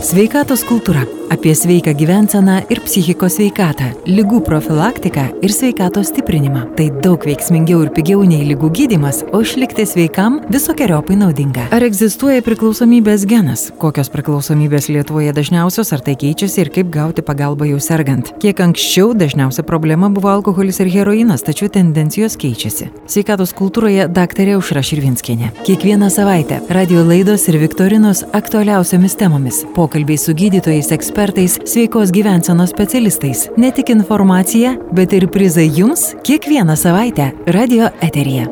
Sveikatos kultūra - apie sveiką gyvenseną ir psichikos sveikatą, lygų profilaktiką ir sveikatos stiprinimą. Tai daug veiksmingiau ir pigiau nei lygų gydimas, o išlikti sveikam visokiojopai naudinga. Ar egzistuoja priklausomybės genas? Kokios priklausomybės Lietuvoje dažniausios, ar tai keičiasi ir kaip gauti pagalbą jau sergant? Kiek anksčiau dažniausia problema buvo alkoholis ir heroinas, tačiau tendencijos keičiasi. Sveikatos kultūroje daktarė Užra Širvinskienė. Kiekvieną savaitę radio laidos ir viktorinos aktualiausiamis temomis. Pokalbiai su gydytojais, ekspertais, sveikos gyvensenos specialistais. Ne tik informacija, bet ir prizai jums kiekvieną savaitę radio eteryje.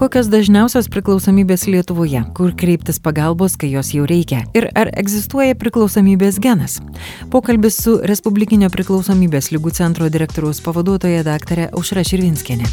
Kokios dažniausios priklausomybės Lietuvoje, kur kreiptis pagalbos, kai jos jau reikia ir ar egzistuoja priklausomybės genas? Pokalbis su Respublikinio priklausomybės lygų centro direktoriaus pavaduotoja daktarė Aušra Širvinskienė.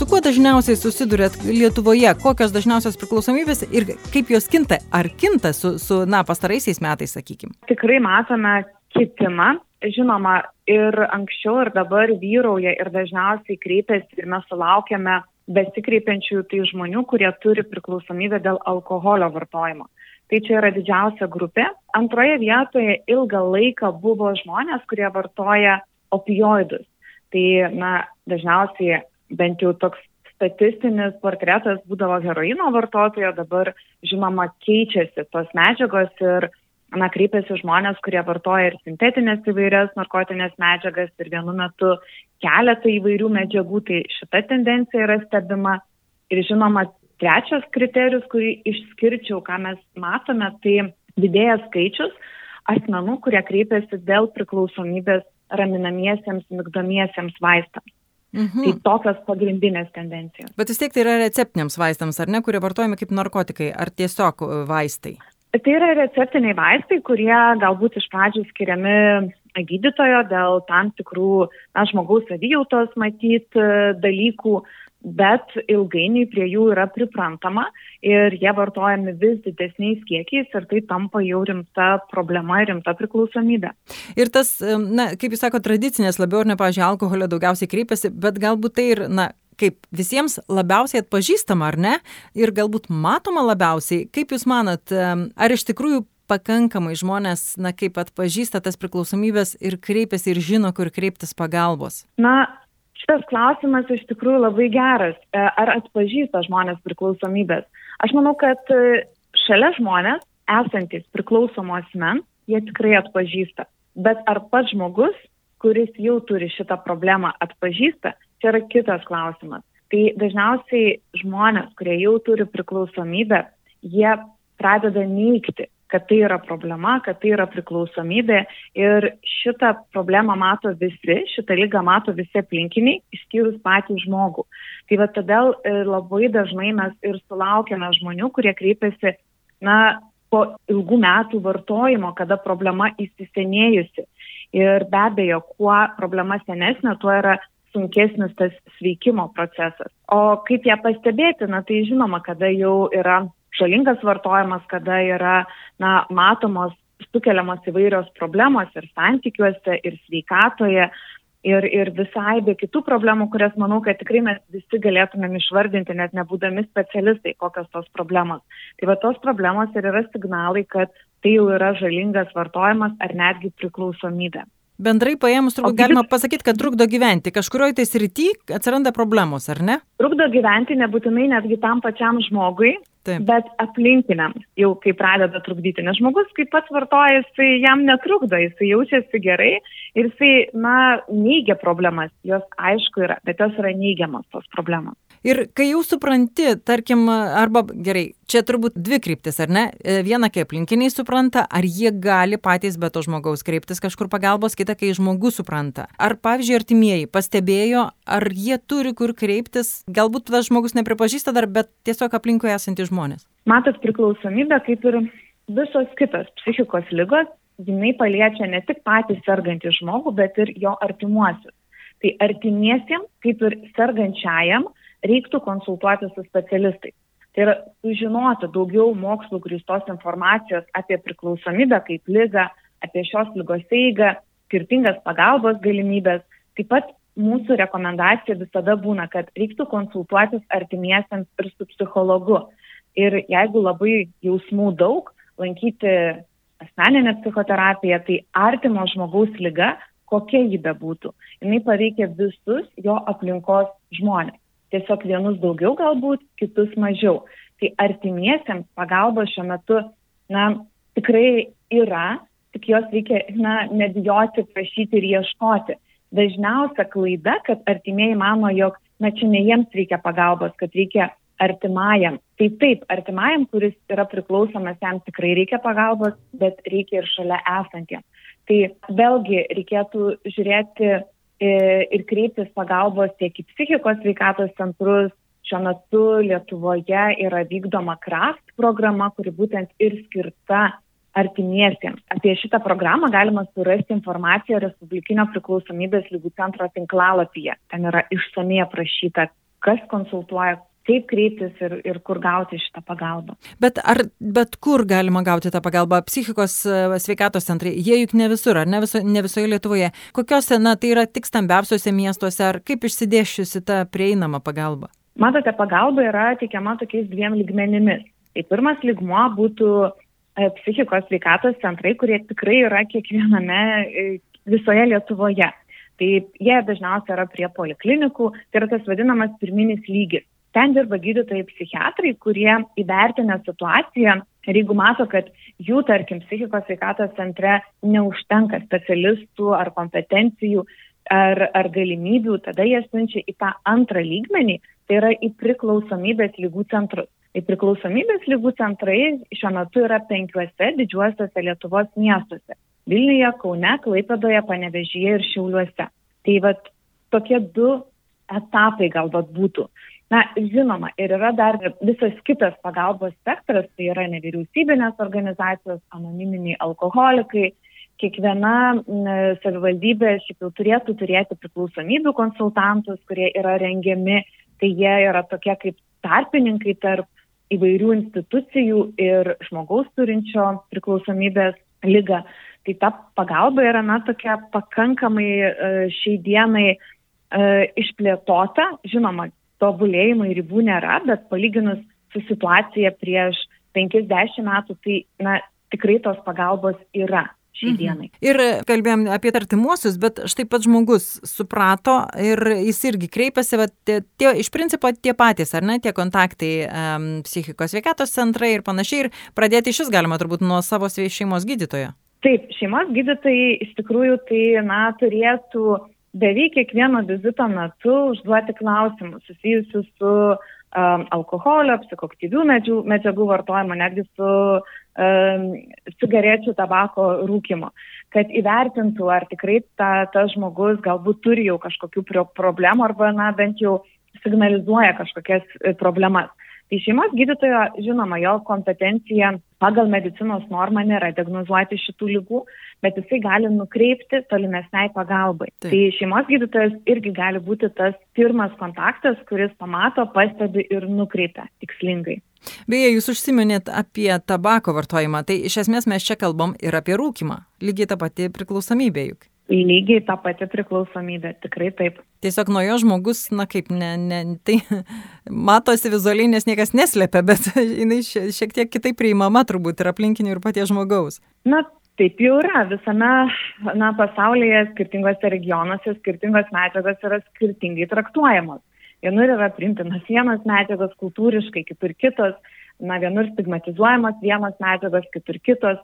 Su kuo dažniausiai susidurėt Lietuvoje, kokios dažniausios priklausomybės ir kaip jos kinta, ar kinta su, su na, pastaraisiais metais, sakykime? Tikrai matome kitimą, žinoma, ir anksčiau, ir dabar vyrauja ir dažniausiai kreipiasi ir mes sulaukiame besikreipiančių tai žmonių, kurie turi priklausomybę dėl alkoholio vartojimo. Tai čia yra didžiausia grupė. Antroje vietoje ilgą laiką buvo žmonės, kurie vartoja opioidus. Tai, na, dažniausiai bent jau toks statistinis portretas būdavo heroino vartotojo, dabar, žinoma, keičiasi tos medžiagos ir na, kreipiasi žmonės, kurie vartoja ir sintetinės įvairias narkotinės medžiagas ir vienu metu keletą įvairių medžiagų, tai šita tendencija yra stebima. Ir žinoma, trečias kriterijus, kurį išskirčiau, ką mes matome, tai didėja skaičius asmenų, kurie kreipiasi dėl priklausomybės raminamiesiems, migdomiesiems vaistams. Mhm. Tai tokios pagrindinės tendencijos. Bet vis tiek tai yra receptiniams vaistams, ar ne, kurie vartojami kaip narkotikai, ar tiesiog vaistai? Tai yra receptiniai vaistai, kurie galbūt iš pradžių skiriami gydytojo dėl tam tikrų na, žmogaus savijautos matyt dalykų, bet ilgainiui prie jų yra priprantama ir jie vartojami vis didesniais kiekiais ir tai tampa jau rimta problema ir rimta priklausomybė. Ir tas, na, kaip jūs sakote, tradicinės labiau ar ne, pažiūrėjau, alkoholio daugiausiai kreipiasi, bet galbūt tai ir, na, kaip visiems labiausiai atpažįstama, ar ne? Ir galbūt matoma labiausiai. Kaip Jūs manat, ar iš tikrųjų pakankamai žmonės, na, kaip atpažįsta tas priklausomybės ir kreipiasi ir žino, kur kreiptis pagalbos? Na, šitas klausimas iš tikrųjų labai geras. E, ar atpažįsta žmonės priklausomybės? Aš manau, kad e, šalia žmonės esantis priklausomos men, jie tikrai atpažįsta. Bet ar pats žmogus, kuris jau turi šitą problemą, atpažįsta, čia yra kitas klausimas. Tai dažniausiai žmonės, kurie jau turi priklausomybę, jie pradeda neikti, kad tai yra problema, kad tai yra priklausomybė ir šitą problemą mato visi, šitą lygą mato visi aplinkiniai, išskyrus patį žmogų. Tai va todėl e, labai dažnai mes ir sulaukiame žmonių, kurie kreipiasi, na, po ilgų metų vartojimo, kada problema įsisenėjusi. Ir be abejo, kuo problema senesnė, tuo yra sunkesnis tas sveikimo procesas. O kaip ją pastebėti, na tai žinoma, kada jau yra žalingas vartojimas, kada yra na, matomos, sukeliamos įvairios problemos ir santykiuose, ir sveikatoje, ir, ir visai be kitų problemų, kurias manau, kad tikrai mes visi galėtumėm išvardinti, net nebūdami specialistai, kokios tos problemos. Tai va tos problemos ir yra signalai, kad tai jau yra žalingas vartojimas ar netgi priklausomybė bendrai paėmus turbūt galima pasakyti, kad trukdo gyventi. Kažkurioje tai srity atsiranda problemos, ar ne? Trukdo gyventi nebūtinai netgi tam pačiam žmogui, Taip. bet aplinkiniams jau kai pradeda trukdyti. Nes žmogus, kaip pats vartoja, jisai jam netrukdo, jisai jaučiasi gerai ir jisai, na, neigia problemas. Jos aišku yra, bet jos yra neigiamas tos problemos. Ir kai jau supranti, tarkim, arba gerai, čia turbūt dvi kryptis, ar ne? E, viena, kai aplinkiniai supranta, ar jie gali patys be to žmogaus kreiptis kažkur pagalbos, kita, kai žmogus supranta. Ar, pavyzdžiui, artimieji pastebėjo, ar jie turi kur kreiptis, galbūt tas žmogus nepripažįsta dar, bet tiesiog aplinkoje esantys žmonės. Matot, priklausomybė, kaip ir visos kitos psichikos lygos, jinai paliečia ne tik patį sergantį žmogų, bet ir jo artimuosius. Tai artimiesiems, kaip ir sergančiajam, reiktų konsultuoti su specialistais. Tai yra sužinoti daugiau mokslų grįstos informacijos apie priklausomybę kaip lygą, apie šios lygos eigą, skirtingas pagalbos galimybės. Taip pat mūsų rekomendacija visada būna, kad reiktų konsultuotis artimiesiams ir su psichologu. Ir jeigu labai jausmų daug, lankyti asmeninę psichoterapiją, tai artimo žmogaus lyga, kokia ji bebūtų, jinai paveikia visus jo aplinkos žmonės. Tiesiog vienus daugiau galbūt, kitus mažiau. Tai artimiesiems pagalbos šiuo metu, na, tikrai yra, tik jos reikia, na, nebijoti, prašyti ir ieškoti. Dažniausia klaida, kad artimieji mano, jog, na, čia ne jiems reikia pagalbos, kad reikia artimajam. Tai taip, artimajam, kuris yra priklausomas, jam tikrai reikia pagalbos, bet reikia ir šalia esantiems. Tai vėlgi reikėtų žiūrėti ir kreiptis pagalbos tiek į psichikos sveikatos centrus. Šiuo metu Lietuvoje yra vykdoma KRAFT programa, kuri būtent ir skirta artimiesiems. Apie šitą programą galima surasti informaciją Respublikinio priklausomybės lygų centro tinklalapyje. Ten yra išsamei aprašyta, kas konsultuoja, kaip kreiptis ir, ir kur gauti šitą pagalbą. Bet ar bet kur galima gauti tą pagalbą? Psichikos e, sveikatos centrai, jie juk ne visur, ar ne, viso, ne visoje Lietuvoje. Kokiuose, na, tai yra tik stambiausiuose miestuose, ar kaip išsidėšiusi ta prieinama pagalba? Matote, pagalba yra teikiama tokiais dviem lygmenimis. Tai pirmas lygmuo būtų e, psichikos sveikatos centrai, kurie tikrai yra kiekviename e, visoje Lietuvoje. Tai jie dažniausiai yra prie poliklinikų, tai yra tas vadinamas pirminis lygis. Ten dirba gydytojai psichiatrai, kurie įvertina situaciją ir jeigu mato, kad jų, tarkim, psichikos sveikatos centre neužtenka specialistų ar kompetencijų ar, ar galimybių, tada jie siunčia į tą antrą lygmenį, tai yra į priklausomybės lygų centrus. Tai priklausomybės lygų centrai šiuo metu yra penkiuose didžiuosiuose Lietuvos miestuose - Vilniuje, Kaune, Klaipadoje, Panevežyje ir Šiauliuose. Tai vad tokie du etapai galbūt būtų. Na, žinoma, ir yra dar visas kitas pagalbos spektras, tai yra nevyriausybinės organizacijos, anoniminiai alkoholikai. Kiekviena savivaldybė šiaip jau turėtų turėti priklausomybių konsultantus, kurie yra rengiami, tai jie yra tokie kaip tarpininkai tarp įvairių institucijų ir žmogaus turinčio priklausomybės lygą. Tai ta pagalba yra, na, tokia pakankamai e, šiai dienai e, išplėtota, žinoma, tobulėjimui ribų nėra, bet palyginus su situacija prieš 50 metų, tai na, tikrai tos pagalbos yra mhm. dienai. Ir kalbėjom apie artimuosius, bet štai pats žmogus suprato ir jis irgi kreipiasi, va, tie, tie, iš principo tie patys, ar ne, tie kontaktai um, psichikos sveikatos centrai ir panašiai, ir pradėti iš vis galima turbūt nuo savo šeimos gydytojo. Taip, šeimos gydytojai iš tikrųjų tai, na, turėtų beveik kiekvieno vizito metu užduoti klausimus susijusius su um, alkoholio, psichoktyvių medžiagų, medžiagų vartojimo, netgi su um, cigarečių tabako rūkimo, kad įvertintų, ar tikrai ta, tas žmogus galbūt turi jau kažkokių problemų arba, na, bent jau signalizuoja kažkokias e, problemas. Tai šeimos gydytojo, žinoma, jo kompetencija pagal medicinos normą nėra diagnozuoti šitų lygų, bet jisai gali nukreipti tolimesniai pagalbai. Taip. Tai šeimos gydytojas irgi gali būti tas pirmas kontaktas, kuris pamato, pastebi ir nukreipia tikslingai. Beje, jūs užsiminėt apie tabako vartojimą, tai iš esmės mes čia kalbam ir apie rūkimą. Lygiai ta pati priklausomybė juk lygiai ta pati priklausomybė, tikrai taip. Tiesiog nuo jo žmogus, na kaip, ne, ne, tai matosi vizualiai, nes niekas neslėpia, bet jinai šiek tiek kitaip priimama turbūt ir aplinkinių ir paties žmogaus. Na, taip jau yra. Visame na, pasaulyje, skirtingose regionuose, skirtingos medžiagos yra skirtingai traktuojamos. Vienur yra primtinos vienos medžiagos kultūriškai, kitur kitos, na, vienur stigmatizuojamos vienos medžiagos, kitur kitos,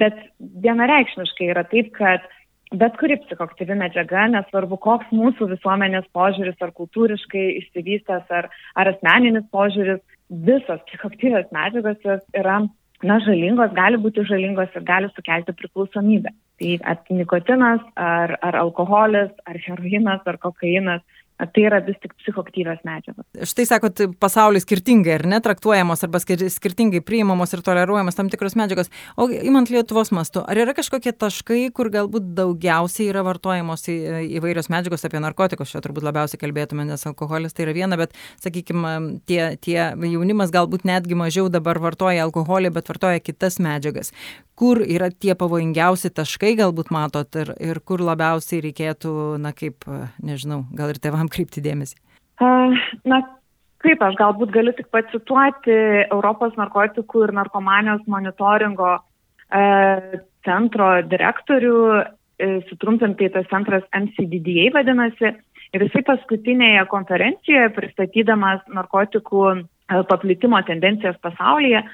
bet vienareikšmiškai yra taip, kad bet kuri psichoktyvi medžiaga, nesvarbu koks mūsų visuomenės požiūris ar kultūriškai išsivystęs ar, ar asmeninis požiūris, visos psichoktyvios medžiagos yra na, žalingos, gali būti žalingos ir gali sukelti priklausomybę. Tai ar nikotinas, ar, ar alkoholis, ar heroinas, ar kokainas tai yra vis tik psichoktyvios medžiagos. Štai sakot, pasaulis skirtingai ar netraktuojamos arba skirtingai priimamos ir toleruojamos tam tikros medžiagos. O imant Lietuvos mastu, ar yra kažkokie taškai, kur galbūt daugiausiai yra vartojamos į, įvairios medžiagos apie narkotikus, čia turbūt labiausiai kalbėtume, nes alkoholis tai yra viena, bet, sakykime, tie, tie jaunimas galbūt netgi mažiau dabar vartoja alkoholį, bet vartoja kitas medžiagas. Kur yra tie pavojingiausi taškai, galbūt matot, ir, ir kur labiausiai reikėtų, na kaip, nežinau, gal ir tėvams kam kreipti dėmesį? Na, Taip, aš galbūt galiu tik pacituoti Europos narkotikų ir narkomanijos monitoringo e, centro direktorių, e, sutrumpintai tas centras MCDDA vadinasi, ir jisai paskutinėje konferencijoje pristatydamas narkotikų e, paplitimo tendencijas pasaulyje,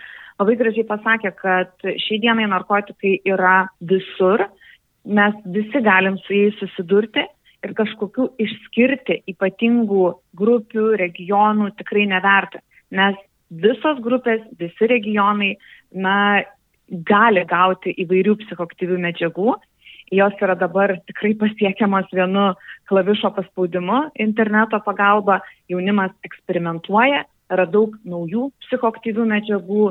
labai gražiai pasakė, kad šiai dienai narkotikai yra visur, mes visi galim su jais susidurti ir kažkokių išskirti ypatingų grupių, regionų tikrai neverta, nes visos grupės, visi regionai, na, gali gauti įvairių psichoktyvių medžiagų. Jos yra dabar tikrai pasiekiamas vienu klavišo paspaudimu interneto pagalba. Jaunimas eksperimentuoja, yra daug naujų psichoktyvių medžiagų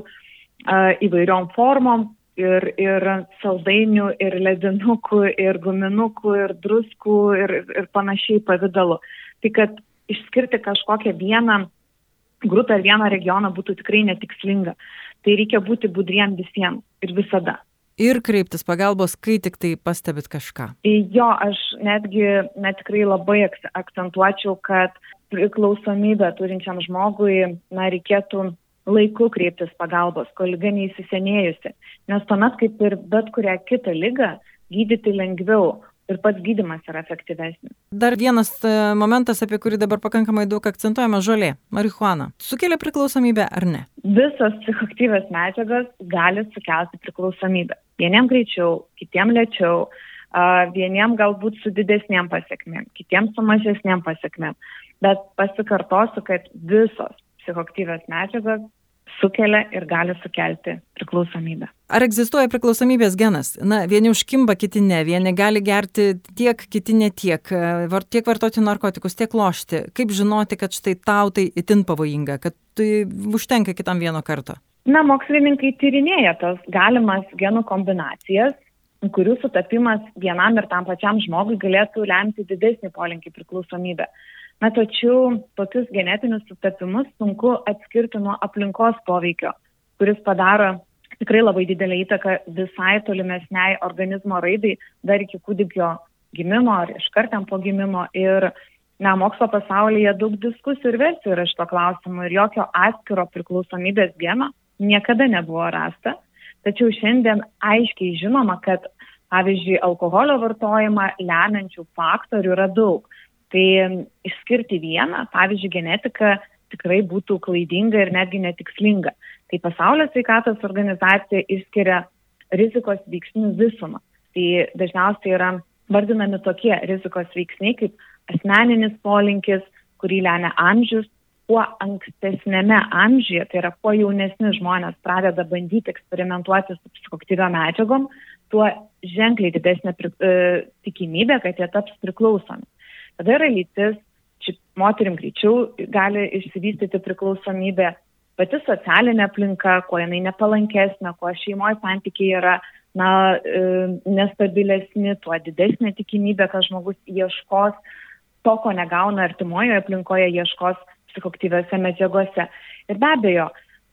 įvairiom formom, ir, ir saldainių, ir ledinukų, ir guminukų, ir druskų, ir, ir panašiai pavydalu. Tai kad išskirti kažkokią vieną grupę ar vieną regioną būtų tikrai netikslinga. Tai reikia būti budriem visiems ir visada. Ir kreiptis pagalbos, kai tik tai pastebit kažką. Jo, aš netgi net tikrai labai akcentuočiau, kad priklausomybę turinčiam žmogui, na, reikėtų laiku kreiptis pagalbos, kol lyga neįsisenėjusi. Nes tuomet, kaip ir bet kurią kitą lygą, gydyti lengviau ir pats gydimas yra efektyvesnis. Dar vienas e, momentas, apie kurį dabar pakankamai daug akcentuojama - žolė, marihuana. Sukelia priklausomybę ar ne? Visos psichoktyvės medžiagos gali sukelti priklausomybę. Vieniem greičiau, kitiem lėčiau, vieniem galbūt su didesniem pasiekmėm, kitiem su mažesniem pasiekmėm. Bet pasikartosiu, kad visos psichoktyvios medžiagos sukelia ir gali sukelti priklausomybę. Ar egzistuoja priklausomybės genas? Na, vieni užkimba, kiti ne, vieni gali gerti tiek, kiti ne tiek, var, tiek vartoti narkotikus, tiek lošti. Kaip žinoti, kad štai tau tai itin pavojinga, kad tai užtenka kitam vieno karto? Na, mokslininkai tyrinėja tas galimas genų kombinacijas, kurių sutapimas vienam ir tam pačiam žmogui galėtų lemti didesnį polinkį priklausomybę. Na, tačiau tokius genetinius sutapimus sunku atskirti nuo aplinkos poveikio, kuris padaro tikrai labai didelį įtaką visai tolimesniai organizmo raidai dar iki kūdikio gimimo ar iškartam po gimimo. Ir na, mokslo pasaulyje daug diskusijų ir versijų yra šito klausimu ir jokio atskiro priklausomybės geno niekada nebuvo rasta. Tačiau šiandien aiškiai žinoma, kad pavyzdžiui, alkoholio vartojimą lemiančių faktorių yra daug. Tai išskirti vieną, pavyzdžiui, genetiką tikrai būtų klaidinga ir netgi netikslinga. Tai pasaulio sveikatos organizacija išskiria rizikos veiksnių visumą. Tai dažniausiai yra vardinami tokie rizikos veiksniai kaip asmeninis polinkis, kurį lemia amžius, kuo ankstesnėme amžiuje, tai yra kuo jaunesni žmonės pradeda bandyti eksperimentuoti su psichoktyvio medžiagom, tuo ženkliai didesnė pri, e, tikimybė, kad jie taps priklausomi. Tada yra lytis, ši moterim greičiau gali išsivystyti priklausomybė, pati socialinė aplinka, kuo jinai nepalankesnė, kuo šeimoje santykiai yra na, e, nestabilesni, tuo didesnė tikimybė, kad žmogus ieškos to, ko negauna artimoje aplinkoje, ieškos psichoktyviose medžiagose. Ir be abejo,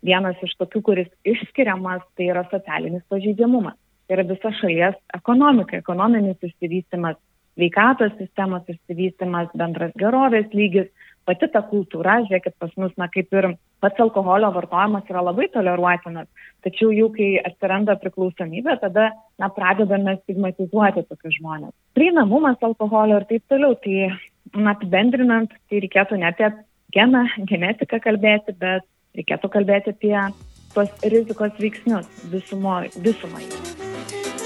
vienas iš tokių, kuris išskiriamas, tai yra socialinis pažeidžiamumas. Tai yra visa šalies ekonomika, ekonominis išsivystimas, sveikatos sistemos išsivystimas, bendras gerovės lygis, pati ta kultūra, žiūrėkit, pas mus, na, kaip ir pats alkoholio vartojimas yra labai toleruotinas, tačiau jau kai atsiranda priklausomybė, tada, na, pradedame stigmatizuoti tokius žmonės. Prieinamumas alkoholio ir taip toliau, tai, na, apibendrinant, tai reikėtų ne apie geną, genetiką kalbėti, bet reikėtų kalbėti apie tuos rizikos veiksnius visumoje.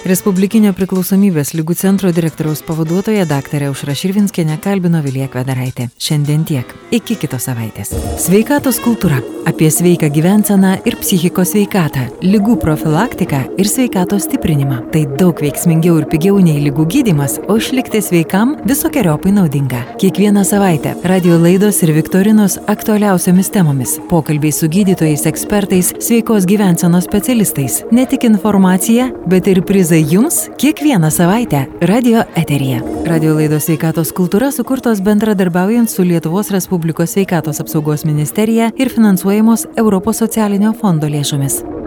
Respublikinio priklausomybės lygų centro direktoriaus pavaduotoja daktarė Užra Širvinskienė kalbino Vilija Kvedaraitė. Šiandien tiek. Iki kitos savaitės. Sveikatos kultūra. Apie sveiką gyvenseną ir psichikos sveikatą. Lygų profilaktiką ir sveikatos stiprinimą. Tai daug veiksmingiau ir pigiau nei lygų gydimas, o išlikti sveikam visokiojopai naudinga. Kiekvieną savaitę radio laidos ir viktorinos aktualiausiamis temomis. Pokalbiai su gydytojais, ekspertais, sveikos gyvensenos specialistais. Ne tik informacija, bet ir prizai prizai jums kiekvieną savaitę radio eteryje. Radio laidos sveikatos kultūra sukurtos bendradarbiaujant su Lietuvos Respublikos sveikatos apsaugos ministerija ir finansuojamos Europos socialinio fondo lėšomis.